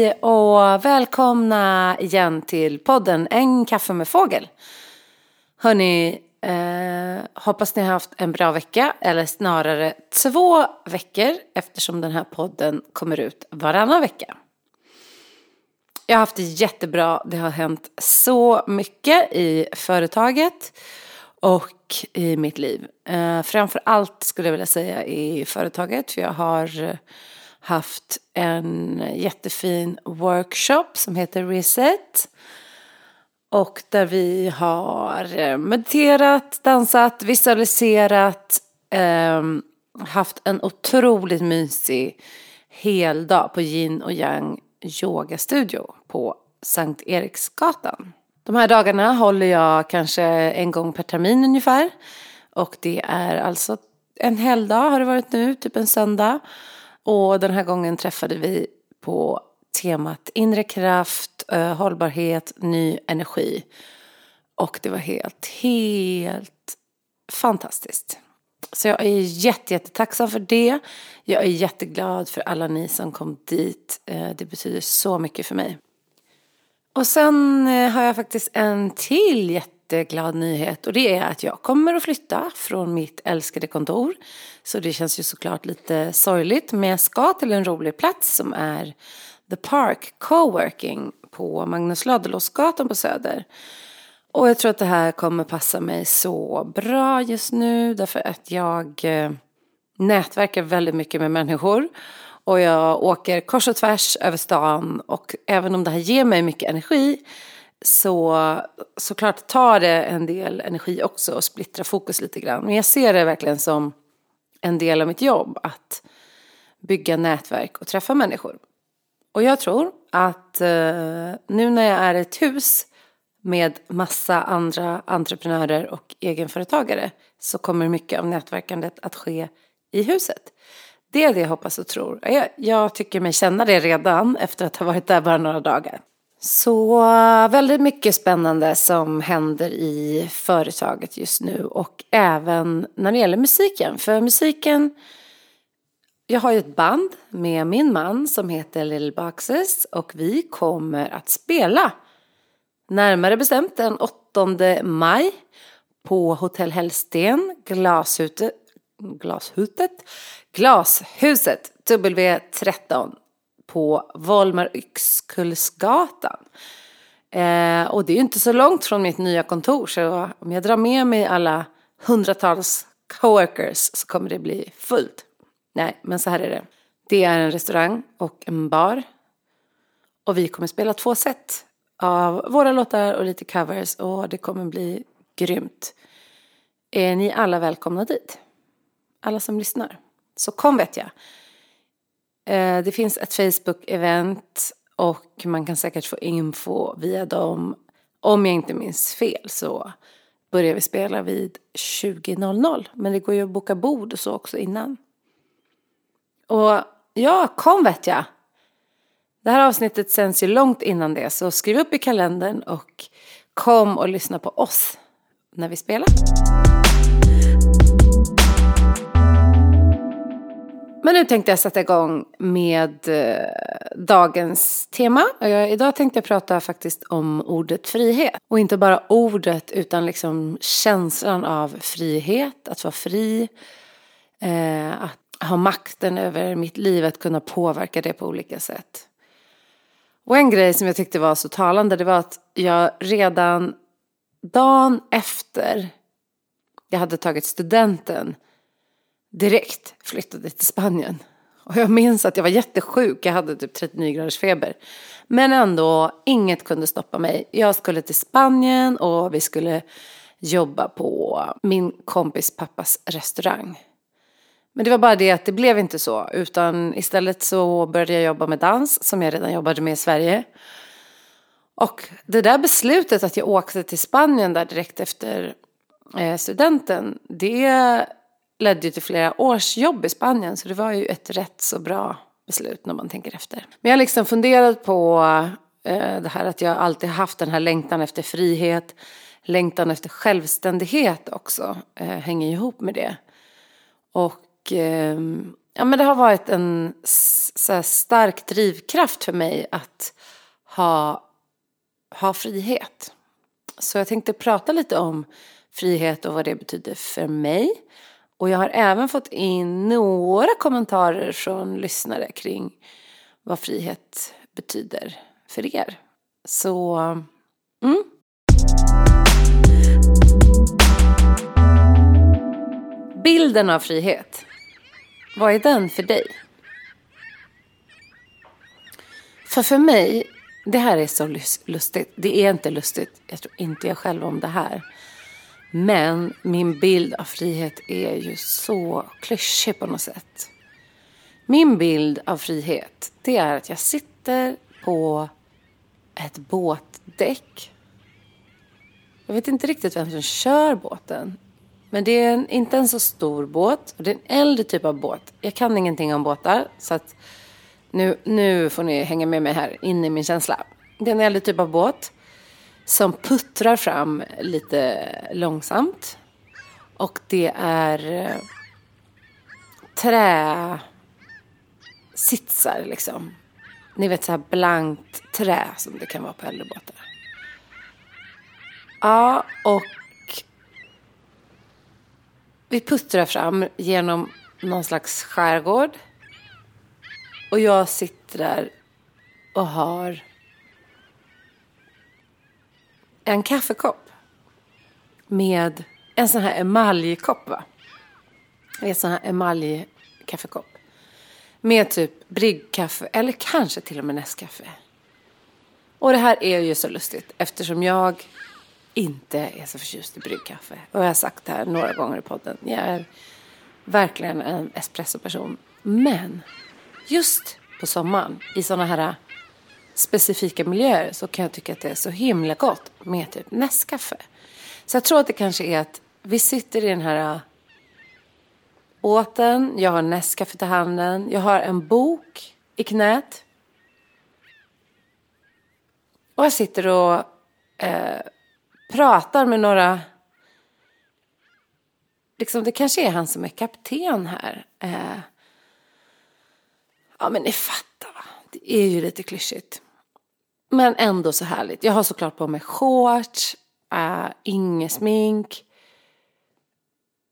Hej och välkomna igen till podden En kaffe med fågel. Hörni, eh, hoppas ni har haft en bra vecka, eller snarare två veckor eftersom den här podden kommer ut varannan vecka. Jag har haft det jättebra, det har hänt så mycket i företaget och i mitt liv. Eh, framför allt skulle jag vilja säga i företaget, för jag har haft en jättefin workshop som heter Reset. Och där vi har eh, mediterat, dansat, visualiserat, eh, haft en otroligt mysig heldag på Yin och Yang yogastudio på Sankt Eriksgatan. De här dagarna håller jag kanske en gång per termin ungefär. Och det är alltså en helgdag har det varit nu, typ en söndag. Och den här gången träffade vi på temat inre kraft, hållbarhet, ny energi. Och det var helt, helt fantastiskt. Så jag är jättetacksam för det. Jag är jätteglad för alla ni som kom dit. Eh, det betyder så mycket för mig. Och sen eh, har jag faktiskt en till jätteglad nyhet och det är att jag kommer att flytta från mitt älskade kontor. Så det känns ju såklart lite sorgligt men jag ska till en rolig plats som är The Park Coworking på Magnus Ladulåsgatan på Söder. Och jag tror att det här kommer passa mig så bra just nu därför att jag eh, nätverkar väldigt mycket med människor. Och jag åker kors och tvärs över stan och även om det här ger mig mycket energi så såklart tar det en del energi också och splittrar fokus lite grann. Men jag ser det verkligen som en del av mitt jobb att bygga nätverk och träffa människor. Och jag tror att eh, nu när jag är i ett hus med massa andra entreprenörer och egenföretagare så kommer mycket av nätverkandet att ske i huset. Det är det jag hoppas och tror. Jag, jag tycker mig känna det redan efter att ha varit där bara några dagar. Så väldigt mycket spännande som händer i företaget just nu och även när det gäller musiken. För musiken, jag har ju ett band med min man som heter Little Boxes och vi kommer att spela närmare bestämt den 8 maj på Hotell Hellsten, Glashuset, Glashutet, Glashuset W13 på Volmar Yxkullsgatan. Eh, och det är ju inte så långt från mitt nya kontor så om jag drar med mig alla hundratals coworkers så kommer det bli fullt. Nej, men så här är det. Det är en restaurang och en bar. Och vi kommer spela två set av våra låtar och lite covers och det kommer bli grymt. Är ni alla välkomna dit? Alla som lyssnar. Så kom vet jag. Eh, det finns ett Facebook-event och man kan säkert få info via dem. Om jag inte minns fel så börjar vi spela vid 20.00. Men det går ju att boka bord och så också innan. Och ja, kom vet jag. Det här avsnittet sänds ju långt innan det så skriv upp i kalendern och kom och lyssna på oss när vi spelar. Men nu tänkte jag sätta igång med eh, dagens tema. Jag, idag tänkte jag prata faktiskt om ordet frihet. Och inte bara ordet utan liksom känslan av frihet, att vara fri. Eh, att ha makten över mitt liv, att kunna påverka det på olika sätt. Och en grej som jag tyckte var så talande det var att jag redan dagen efter jag hade tagit studenten direkt flyttade till Spanien. Och jag minns att jag var jättesjuk, jag hade typ 39 graders feber. Men ändå, inget kunde stoppa mig. Jag skulle till Spanien och vi skulle jobba på min kompis pappas restaurang. Men det var bara det att det blev inte så, utan istället så började jag jobba med dans som jag redan jobbade med i Sverige. Och det där beslutet att jag åkte till Spanien där direkt efter eh, studenten, det ledde ju till flera års jobb i Spanien. Så det var ju ett rätt så bra beslut när man tänker efter. Men jag har liksom funderat på eh, det här att jag alltid haft den här längtan efter frihet. Längtan efter självständighet också eh, hänger ihop med det. Och eh, ja, men det har varit en så stark drivkraft för mig att ha, ha frihet. Så jag tänkte prata lite om frihet och vad det betyder för mig. Och jag har även fått in några kommentarer från lyssnare kring vad frihet betyder för er. Så, mm. Bilden av frihet. Vad är den för dig? För för mig, det här är så lustigt. Det är inte lustigt. Jag tror inte jag själv om det här. Men min bild av frihet är ju så klyschig på något sätt. Min bild av frihet, det är att jag sitter på ett båtdäck. Jag vet inte riktigt vem som kör båten. Men det är en, inte en så stor båt. Det är en äldre typ av båt. Jag kan ingenting om båtar. Så att nu, nu får ni hänga med mig här in i min känsla. Det är en äldre typ av båt som puttrar fram lite långsamt. Och det är eh, träsitsar liksom. Ni vet så här blankt trä som det kan vara på äldre båtar. Ja, och vi puttrar fram genom någon slags skärgård. Och jag sitter där och har en kaffekopp med en sån här emaljkopp va? En sån här emaljkaffekopp. Med typ bryggkaffe eller kanske till och med Nescafé. Och det här är ju så lustigt eftersom jag inte är så förtjust i bryggkaffe. Och jag har sagt det här några gånger i podden. Jag är verkligen en espressoperson. Men just på sommaren i sådana här specifika miljöer så kan jag tycka att det är så himla gott med typ Nescafé. Så jag tror att det kanske är att vi sitter i den här äh, båten, jag har Nescafé till handen, jag har en bok i knät. Och jag sitter och eh, pratar med några Liksom, det kanske är han som är kapten här. Eh, ja, men ni fattar va. Det är ju lite klyschigt. Men ändå så härligt. Jag har såklart på mig shorts, eh, äh, inget smink.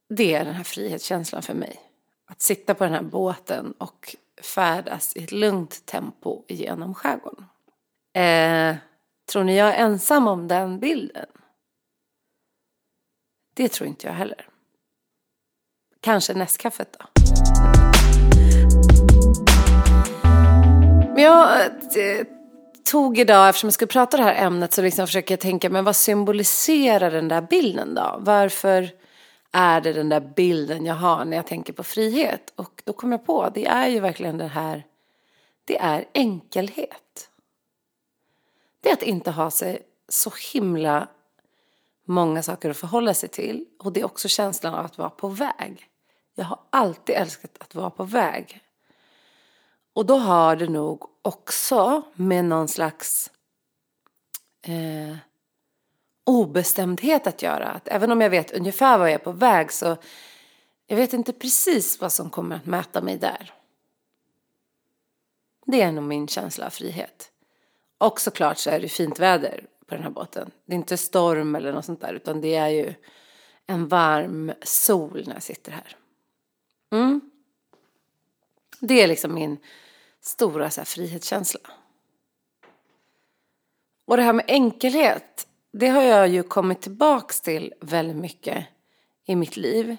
Det är den här frihetskänslan för mig. Att sitta på den här båten och färdas i ett lugnt tempo genom skärgården. Eh, tror ni jag är ensam om den bilden? Det tror inte jag heller. Kanske nästkaffet då. Men jag eh, tog idag, eftersom jag ska prata det här ämnet, så liksom försöker jag tänka, men vad symboliserar den där bilden då? Varför är det den där bilden jag har när jag tänker på frihet? Och då kom jag på, det är ju verkligen det här, det är enkelhet. Det är att inte ha sig så himla många saker att förhålla sig till. Och det är också känslan av att vara på väg. Jag har alltid älskat att vara på väg. Och då har det nog också med någon slags eh, obestämdhet att göra. Att även om jag vet ungefär var jag är på väg så jag vet inte precis vad som kommer att möta mig där. Det är nog min känsla av frihet. Och såklart så är det fint väder på den här båten. Det är inte storm eller något sånt där utan det är ju en varm sol när jag sitter här. Mm. Det är liksom min stora så här, frihetskänsla. Och det här med enkelhet, det har jag ju kommit tillbaks till väldigt mycket i mitt liv.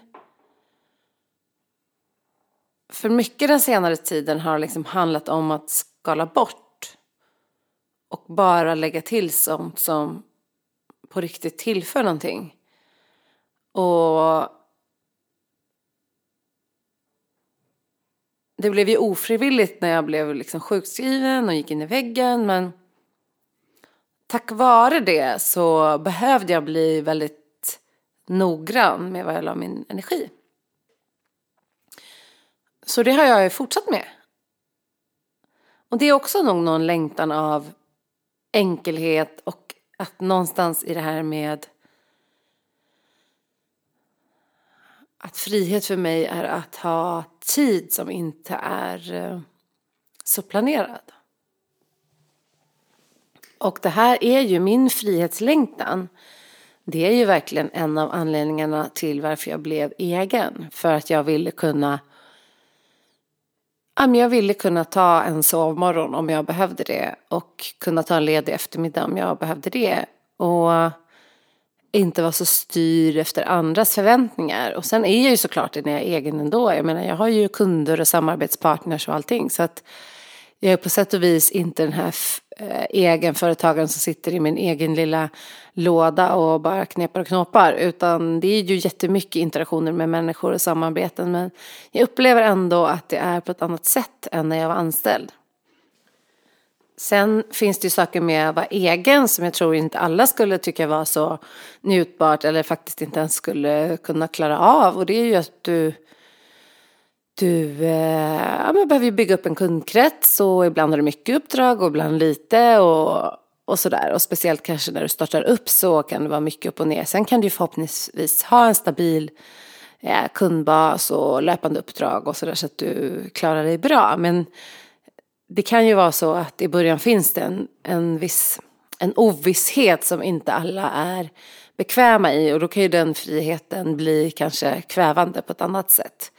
För mycket den senare tiden har liksom handlat om att skala bort och bara lägga till sånt som på riktigt tillför någonting. Och det blev ju ofrivilligt när jag blev liksom sjukskriven och gick in i väggen. Men tack vare det så behövde jag bli väldigt noggrann med vad jag la min energi. Så det har jag ju fortsatt med. Och det är också nog någon längtan av enkelhet och att någonstans i det här med att frihet för mig är att ha tid som inte är eh, så planerad. Och det här är ju min frihetslängtan. Det är ju verkligen en av anledningarna till varför jag blev egen. För att jag ville kunna jag ville kunna ta en sovmorgon om jag behövde det och kunna ta en ledig eftermiddag om jag behövde det. Och inte vara så styrd efter andras förväntningar. Och sen är jag ju såklart det när jag är egen ändå. Jag menar jag har ju kunder och samarbetspartners och allting. Så att jag är på sätt och vis inte den här eh, egenföretagaren som sitter i min egen lilla låda och bara knepar och knåpar. Utan det är ju jättemycket interaktioner med människor och samarbeten. Men jag upplever ändå att det är på ett annat sätt än när jag var anställd. Sen finns det ju saker med att vara egen som jag tror inte alla skulle tycka var så njutbart eller faktiskt inte ens skulle kunna klara av. Och det är ju att du du eh, ja, men behöver bygga upp en kundkrets och ibland har du mycket uppdrag och ibland lite och, och sådär. Och speciellt kanske när du startar upp så kan det vara mycket upp och ner. Sen kan du ju förhoppningsvis ha en stabil eh, kundbas och löpande uppdrag och sådär så att du klarar dig bra. Men det kan ju vara så att i början finns det en, en viss en ovisshet som inte alla är bekväma i och då kan ju den friheten bli kanske kvävande på ett annat sätt.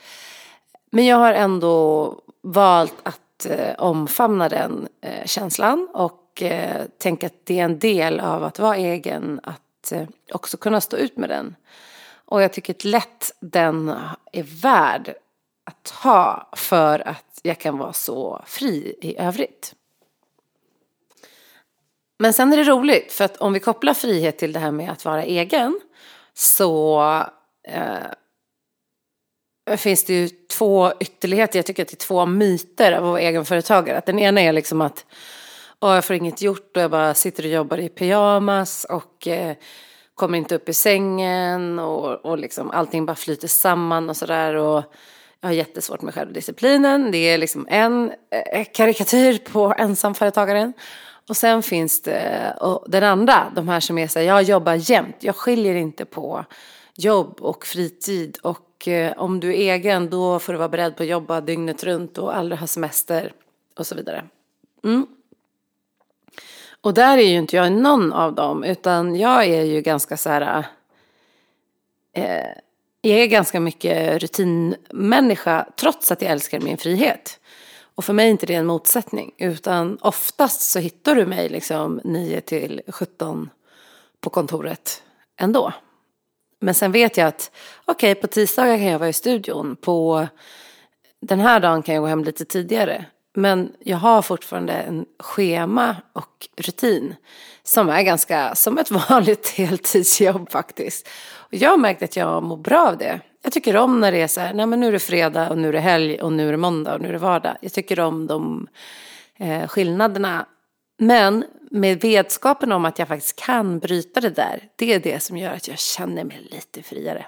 Men jag har ändå valt att eh, omfamna den eh, känslan och eh, tänka att det är en del av att vara egen, att eh, också kunna stå ut med den. Och jag tycker att lätt den är värd att ha för att jag kan vara så fri i övrigt. Men sen är det roligt, för att om vi kopplar frihet till det här med att vara egen så eh, finns det ju två ytterligheter. Jag tycker att det är två myter av att vara egenföretagare. Att den ena är liksom att åh, jag får inget gjort och jag bara sitter och jobbar i pyjamas och eh, kommer inte upp i sängen och, och liksom allting bara flyter samman och sådär. Jag har jättesvårt med självdisciplinen. Det är liksom en eh, karikatyr på ensamföretagaren. Och sen finns det och den andra, de här som är så här, jag jobbar jämt. Jag skiljer inte på jobb och fritid och och eh, om du är egen då får du vara beredd på att jobba dygnet runt och aldrig ha semester och så vidare. Mm. Och där är ju inte jag någon av dem utan jag är ju ganska så här. Eh, jag är ganska mycket rutinmänniska trots att jag älskar min frihet. Och för mig är inte det en motsättning utan oftast så hittar du mig liksom 9 till 17 på kontoret ändå. Men sen vet jag att okej, okay, på tisdagar kan jag vara i studion. På den här dagen kan jag gå hem lite tidigare. Men jag har fortfarande en schema och rutin som är ganska som ett vanligt heltidsjobb faktiskt. Och jag har märkt att jag mår bra av det. Jag tycker om när det är så här, nej men nu är det fredag och nu är det helg och nu är det måndag och nu är det vardag. Jag tycker om de eh, skillnaderna men med vetskapen om att jag faktiskt kan bryta det där, det är det som gör att jag känner mig lite friare.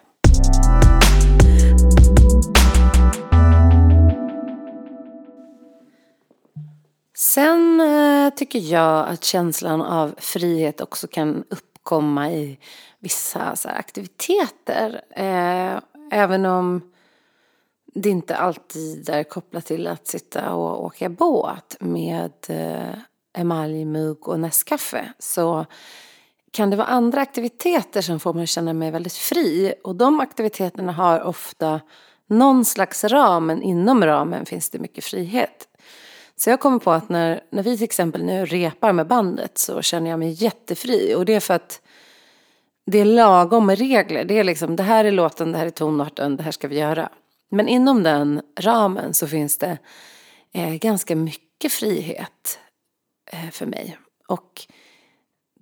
Sen eh, tycker jag att känslan av frihet också kan komma i vissa så aktiviteter. Eh, även om det inte alltid är kopplat till att sitta och åka båt med eh, emaljmugg och näskaffe så kan det vara andra aktiviteter som får mig att känna mig väldigt fri. Och de aktiviteterna har ofta någon slags ram, men inom ramen finns det mycket frihet. Så jag kommer på att när, när vi till exempel nu repar med bandet så känner jag mig jättefri. Och det är för att det är lagom med regler. Det är liksom, det här är låten, det här är tonarten, det här ska vi göra. Men inom den ramen så finns det eh, ganska mycket frihet. Eh, för mig. Och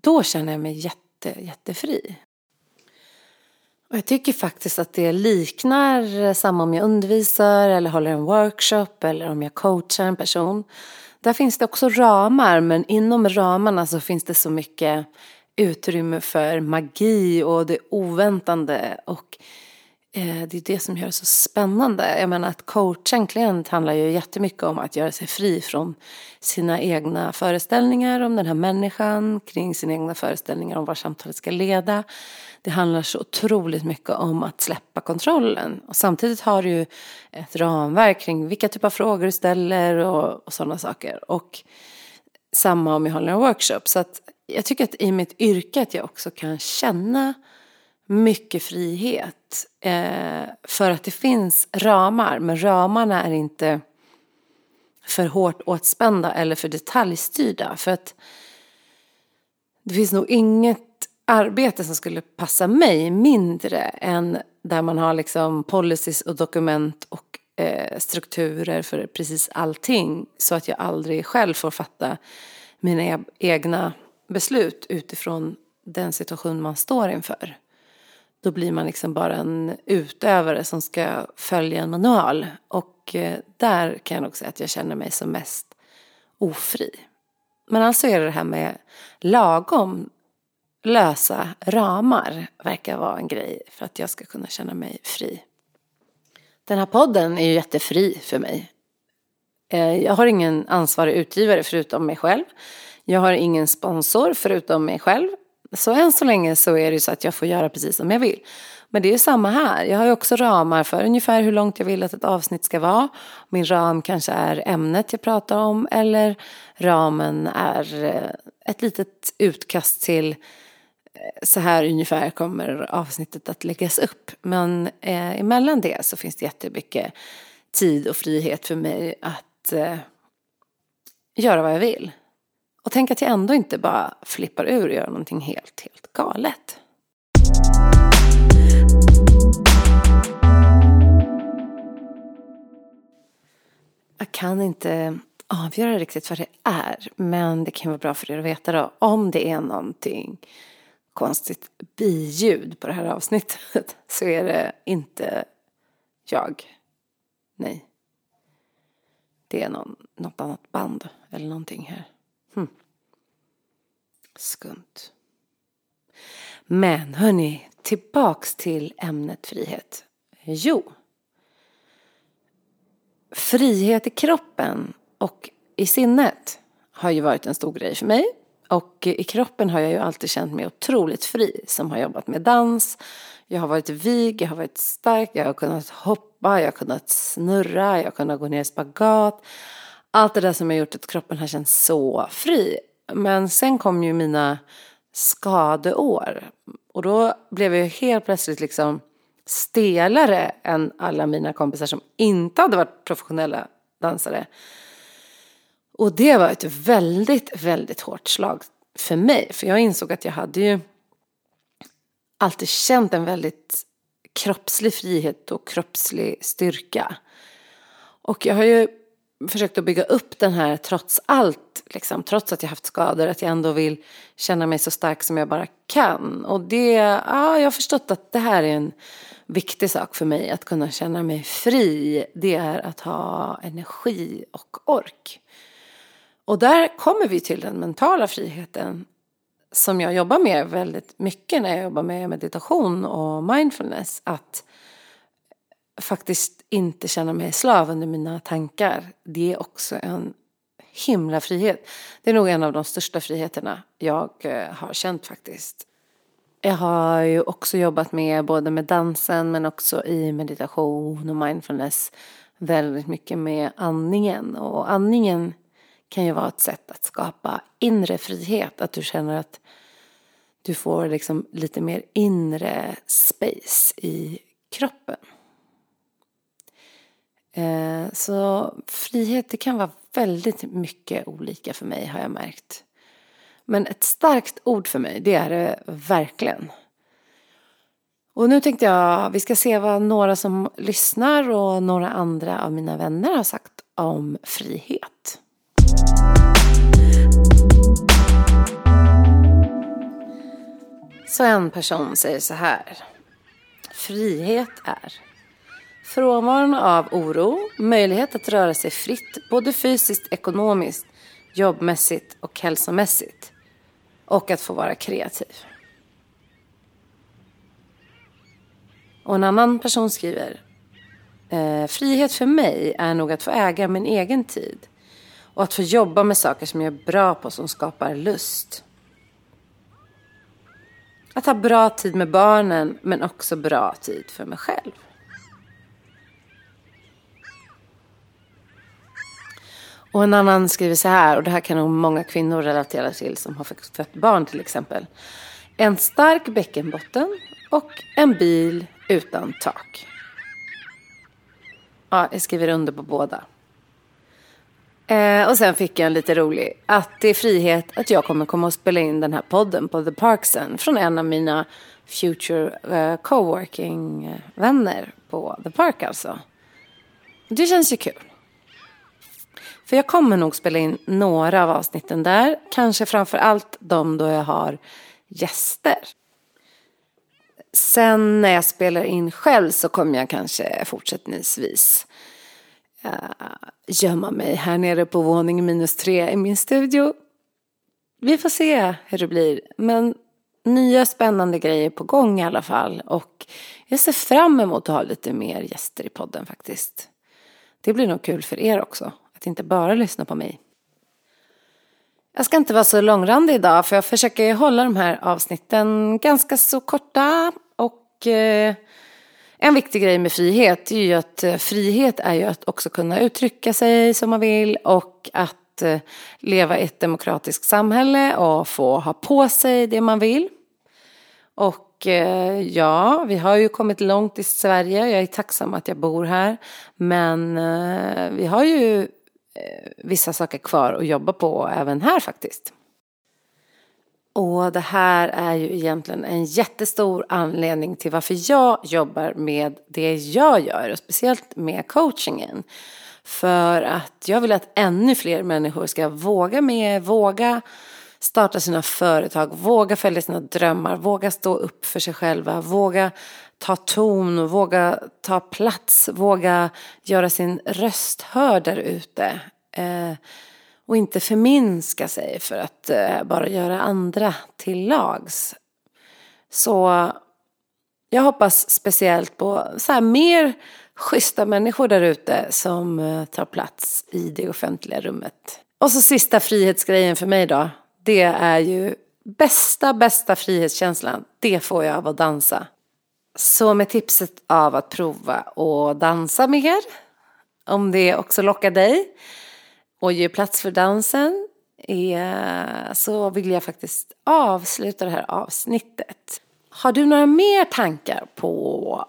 då känner jag mig jätte, jättefri. Och jag tycker faktiskt att det liknar eh, samma om jag undervisar eller håller en workshop eller om jag coachar en person. där finns det också ramar men inom ramarna så finns det så mycket utrymme för magi och det oväntande och Eh, det är det som gör det så spännande. Jag menar att coacha en klient handlar ju jättemycket om att göra sig fri från sina egna föreställningar om den här människan, kring sina egna föreställningar om var samtalet ska leda. Det handlar så otroligt mycket om att släppa kontrollen. Och samtidigt har du ju ett ramverk kring vilka typer av frågor du ställer och, och sådana saker. Och samma om jag håller en workshop. Så att jag tycker att i mitt yrke att jag också kan känna mycket frihet. Eh, för att det finns ramar, men ramarna är inte för hårt åtspända eller för detaljstyrda. För att det finns nog inget arbete som skulle passa mig mindre än där man har liksom policies och dokument och eh, strukturer för precis allting. Så att jag aldrig själv får fatta mina e-, egna beslut utifrån den situation man står inför. Då blir man liksom bara en utövare som ska följa en manual. Och eh, där kan jag nog säga att jag känner mig som mest ofri. Men alltså är det det här med lagom lösa ramar verkar vara en grej för att jag ska kunna känna mig fri. Den här podden är ju jättefri för mig. Eh, jag har ingen ansvarig utgivare förutom mig själv. Jag har ingen sponsor förutom mig själv. Så än så länge så är det ju så att jag får göra precis som jag vill. Men det är ju samma här. Jag har ju också ramar för ungefär hur långt jag vill att ett avsnitt ska vara. Min ram kanske är ämnet jag pratar om eller ramen är eh, ett litet utkast till eh, så här ungefär kommer avsnittet att läggas upp. Men eh, emellan det så finns det jättemycket tid och frihet för mig att eh, göra vad jag vill. Och tänk att jag ändå inte bara flippar ur och gör någonting helt, helt galet. Jag kan inte avgöra riktigt vad det är, men det kan vara bra för er att veta då, om det är någonting konstigt biljud på det här avsnittet så är det inte jag. Nej. Det är någon, något annat band eller någonting här. Hm. Skumt. Men hörni, tillbaks till ämnet frihet. Jo. Frihet i kroppen och i sinnet har ju varit en stor grej för mig och i kroppen har jag ju alltid känt mig otroligt fri som har jobbat med dans. Jag har varit vig, jag har varit stark, jag har kunnat hoppa, jag har kunnat snurra, jag har kunnat gå ner i spagat. Allt det där som har gjort att kroppen har känts så fri. Men sen kom ju mina skadeår. Och då blev jag helt plötsligt liksom stelare än alla mina kompisar som inte hade varit professionella dansare. Och det var ett väldigt, väldigt hårt slag för mig. För jag insåg att jag hade ju alltid känt en väldigt kroppslig frihet och kroppslig styrka. Och jag har ju försökt att bygga upp den här trots allt, liksom, trots att jag haft skador, att jag ändå vill känna mig så stark som jag bara kan. Och det, ja, jag har förstått att det här är en viktig sak för mig, att kunna känna mig fri. Det är att ha energi och ork. Och där kommer vi till den mentala friheten som jag jobbar med väldigt mycket när jag jobbar med meditation och mindfulness. Att faktiskt inte känna mig slav under mina tankar. Det är också en himla frihet. Det är nog en av de största friheterna jag eh, har känt faktiskt. Jag har ju också jobbat med både med dansen men också i meditation och mindfulness väldigt mycket med andningen. Och andningen kan ju vara ett sätt att skapa inre frihet. Att du känner att du får liksom lite mer inre space i kroppen. Eh, så frihet det kan vara väldigt mycket olika för mig har jag märkt. Men ett starkt ord för mig det är det verkligen. Och nu tänkte jag vi ska se vad några som lyssnar och några andra av mina vänner har sagt om frihet. Så en person säger så här. Frihet är frånvaron av oro, möjlighet att röra sig fritt, både fysiskt, ekonomiskt, jobbmässigt och hälsomässigt. Och att få vara kreativ. Och en annan person skriver. Eh, frihet för mig är nog att få äga min egen tid. Och att få jobba med saker som jag är bra på som skapar lust. Att ha bra tid med barnen men också bra tid för mig själv. Och en annan skriver så här, och det här kan nog många kvinnor relatera till som har fött barn till exempel. En stark bäckenbotten och en bil utan tak. Ja, jag skriver under på båda. Eh, och sen fick jag en lite rolig. Att det är frihet att jag kommer komma och spela in den här podden på The Parksen. Från en av mina future eh, coworking-vänner på The Park alltså. Det känns ju kul. För jag kommer nog spela in några av avsnitten där. Kanske framför allt de då jag har gäster. Sen när jag spelar in själv så kommer jag kanske fortsättningsvis uh, gömma mig här nere på våning minus tre i min studio. Vi får se hur det blir. Men nya spännande grejer på gång i alla fall. Och jag ser fram emot att ha lite mer gäster i podden faktiskt. Det blir nog kul för er också. Att inte bara lyssna på mig. Jag ska inte vara så långrandig idag för jag försöker hålla de här avsnitten ganska så korta. Och eh, en viktig grej med frihet är ju att eh, frihet är ju att också kunna uttrycka sig som man vill och att eh, leva i ett demokratiskt samhälle och få ha på sig det man vill. Och eh, ja, vi har ju kommit långt i Sverige. Jag är tacksam att jag bor här. Men eh, vi har ju Eh, vissa saker kvar att jobba på även här faktiskt. Och det här är ju egentligen en jättestor anledning till varför jag jobbar med det jag gör och speciellt med coachingen. För att jag vill att ännu fler människor ska våga med, våga starta sina företag, våga följa sina drömmar, våga stå upp för sig själva, våga ta ton, våga ta plats, våga göra sin röst hörd där ute. Eh, och inte förminska sig för att eh, bara göra andra till lags. Så jag hoppas speciellt på så här mer schyssta människor där ute som eh, tar plats i det offentliga rummet. Och så sista frihetsgrejen för mig då. Det är ju bästa, bästa frihetskänslan. Det får jag av att dansa. Så med tipset av att prova och dansa mer, om det också lockar dig och ger plats för dansen, eh, så vill jag faktiskt avsluta det här avsnittet. Har du några mer tankar på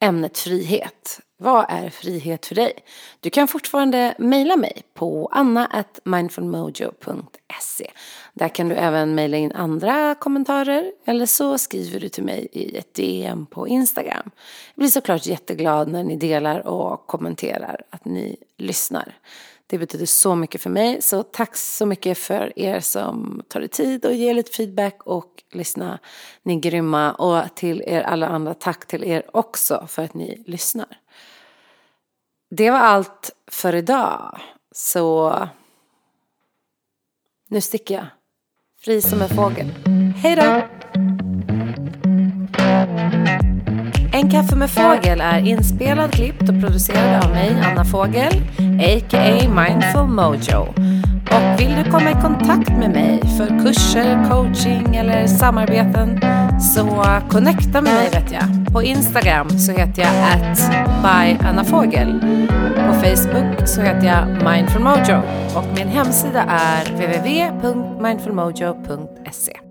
ämnet frihet? Vad är frihet för dig? Du kan fortfarande mejla mig på anna.mindfulmojo.se. Där kan du även mejla in andra kommentarer eller så skriver du till mig i ett DM på Instagram. Jag blir såklart jätteglad när ni delar och kommenterar att ni lyssnar. Det betyder så mycket för mig. Så tack så mycket för er som tar er tid och ger lite feedback och lyssnar. Ni är grymma. Och till er alla andra, tack till er också för att ni lyssnar. Det var allt för idag. Så nu sticker jag. Fri som en fågel. Hej då! En kaffe med fågel är inspelad, klippt och producerad av mig, Anna Fågel, a.k.a. Mindful Mojo. Och vill du komma i kontakt med mig för kurser, coaching eller samarbeten så connecta med mig vet jag. På Instagram så heter jag at ByAnnaFogel. På Facebook så heter jag Mindful Mojo och min hemsida är www.mindfulmojo.se.